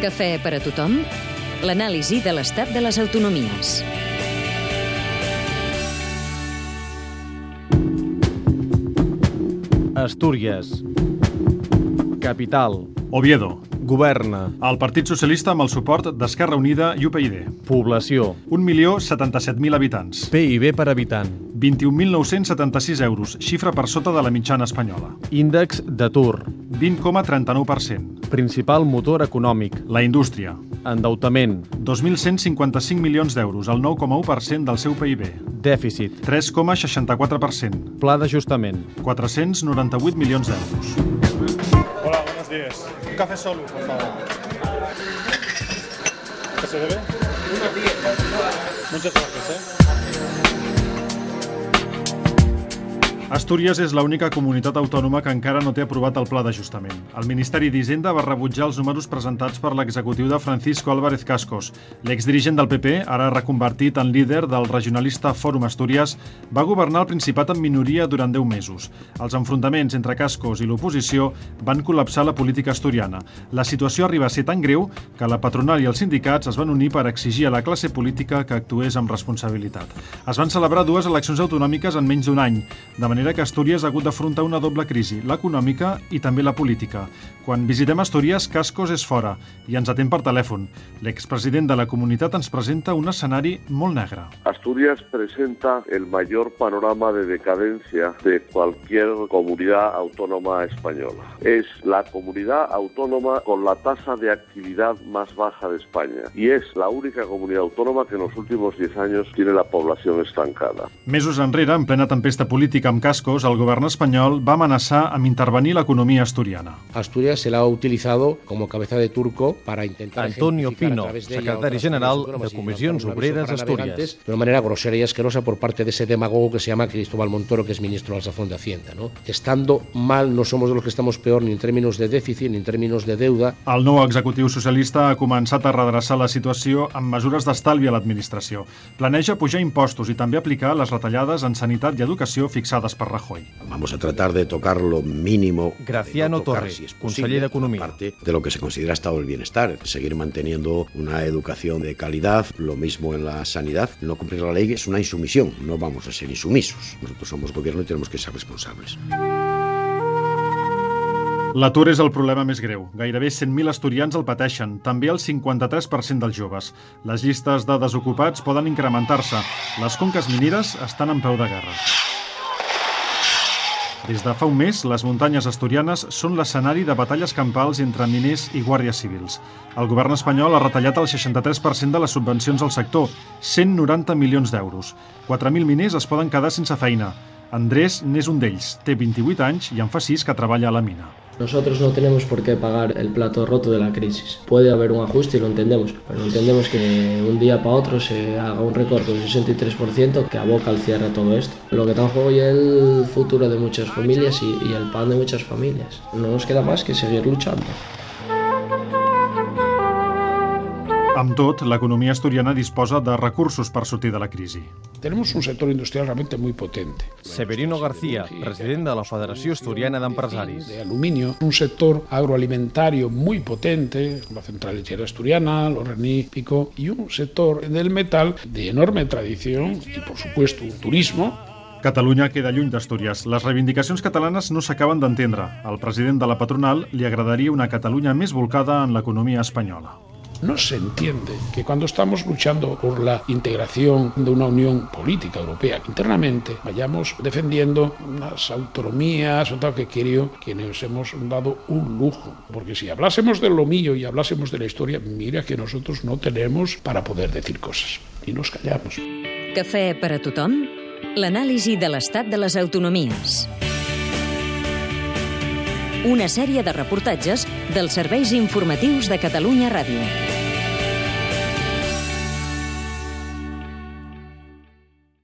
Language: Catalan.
Cafè per a tothom? L'anàlisi de l'estat de les autonomies. Astúries. Capital. Oviedo. Governa. El Partit Socialista amb el suport d'Esquerra Unida i UPyD. Població. 1.077.000 habitants. PIB per habitant. 21.976 euros, xifra per sota de la mitjana espanyola. Índex d'atur. 20,39%. Principal motor econòmic. La indústria. Endeutament. 2.155 milions d'euros, el 9,1% del seu PIB. Dèficit. 3,64%. Pla d'ajustament. 498 milions d'euros. Días. Un café solo, por favor. ¿Qué se bebe? Muchas gracias, ¿eh? Astúries és l'única comunitat autònoma que encara no té aprovat el pla d'ajustament. El Ministeri d'Hisenda va rebutjar els números presentats per l'executiu de Francisco Álvarez Cascos. L'exdirigent del PP, ara reconvertit en líder del regionalista Fòrum Astúries, va governar el Principat en minoria durant 10 mesos. Els enfrontaments entre Cascos i l'oposició van col·lapsar la política asturiana. La situació arriba a ser tan greu que la patronal i els sindicats es van unir per exigir a la classe política que actués amb responsabilitat. Es van celebrar dues eleccions autonòmiques en menys d'un any, de manera que Astúries ha hagut d'afrontar una doble crisi, l'econòmica i també la política. Quan visitem Astúries, Cascos és fora i ens atén per telèfon. L'expresident de la comunitat ens presenta un escenari molt negre. Asturias presenta el mayor panorama de decadencia de cualquier comunidad autónoma española. Es la comunidad autónoma con la tasa de actividad más baja de España y es la única comunidad autónoma que en los últimos 10 años tiene la población estancada. Mesos enrere, en plena tempesta política amb Cascos, el govern espanyol va amenaçar amb intervenir l'economia asturiana. Asturias se la ha utilizado como cabeza de turco para intentar Antonio Pino, secretari general de Comissions Obreras para Asturias. De una manera grosera y asquerosa por parte de ese demagogo que se llama Cristóbal Montoro, que es ministro de Alsazón de Hacienda. ¿no? Estando mal, no somos de los que estamos peor ni en términos de déficit ni en términos de deuda. El nou executiu socialista ha començat a redreçar la situació amb mesures d'estalvi a l'administració. Planeja pujar impostos i també aplicar les retallades en sanitat i educació fixades per Rajoy. Vamos a tratar de tocar lo mínimo. Graciano no tocar, Torre, si conseller d'Economia. Parte de lo que se considera estado del bienestar. Seguir manteniendo una educación de calidad, lo mismo en la sanidad. No cumplir la ley es una insumisión. No vamos a ser insumisos. Nosotros somos gobierno y tenemos que ser responsables. L'atur és el problema més greu. Gairebé 100.000 asturians el pateixen, també el 53% dels joves. Les llistes de desocupats poden incrementar-se. Les conques mineres estan en peu de guerra. Des de fa un mes, les muntanyes asturianes són l'escenari de batalles campals entre miners i guàrdies civils. El govern espanyol ha retallat el 63% de les subvencions al sector, 190 milions d'euros. 4.000 miners es poden quedar sense feina. Andrés n'és un d'ells, té 28 anys i en fa 6 que treballa a la mina. Nosotros no tenemos por qué pagar el plato roto de la crisis. Puede haber un ajuste y lo entendemos, pero entendemos que un día para otro se haga un recorte del 63% que aboca al cierre todo esto. Lo que está en juego es el futuro de muchas familias y el pan de muchas familias. No nos queda más que seguir luchando. Amb tot, l'economia asturiana disposa de recursos per sortir de la crisi. Tenemos un sector industrial realmente muy potente. Severino García, president de la Federació Asturiana d'Empresaris. De aluminio, un sector agroalimentario muy potente, la central lechera asturiana, los Pico, y un sector del metal de enorme tradición y, por supuesto, un turismo Catalunya queda lluny d'Astúries. Les reivindicacions catalanes no s'acaben d'entendre. Al president de la patronal li agradaria una Catalunya més volcada en l'economia espanyola. No se entiende que cuando estamos luchando por la integración de una unión política europea internamente, vayamos defendiendo unas autonomías o tal que creo que nos hemos dado un lujo. Porque si hablásemos de lo mío y hablásemos de la historia, mira que nosotros no tenemos para poder decir cosas. Y nos callamos. Cafè per a tothom? L'anàlisi de l'estat de les autonomies. Una sèrie de reportatges dels serveis informatius de Catalunya Ràdio.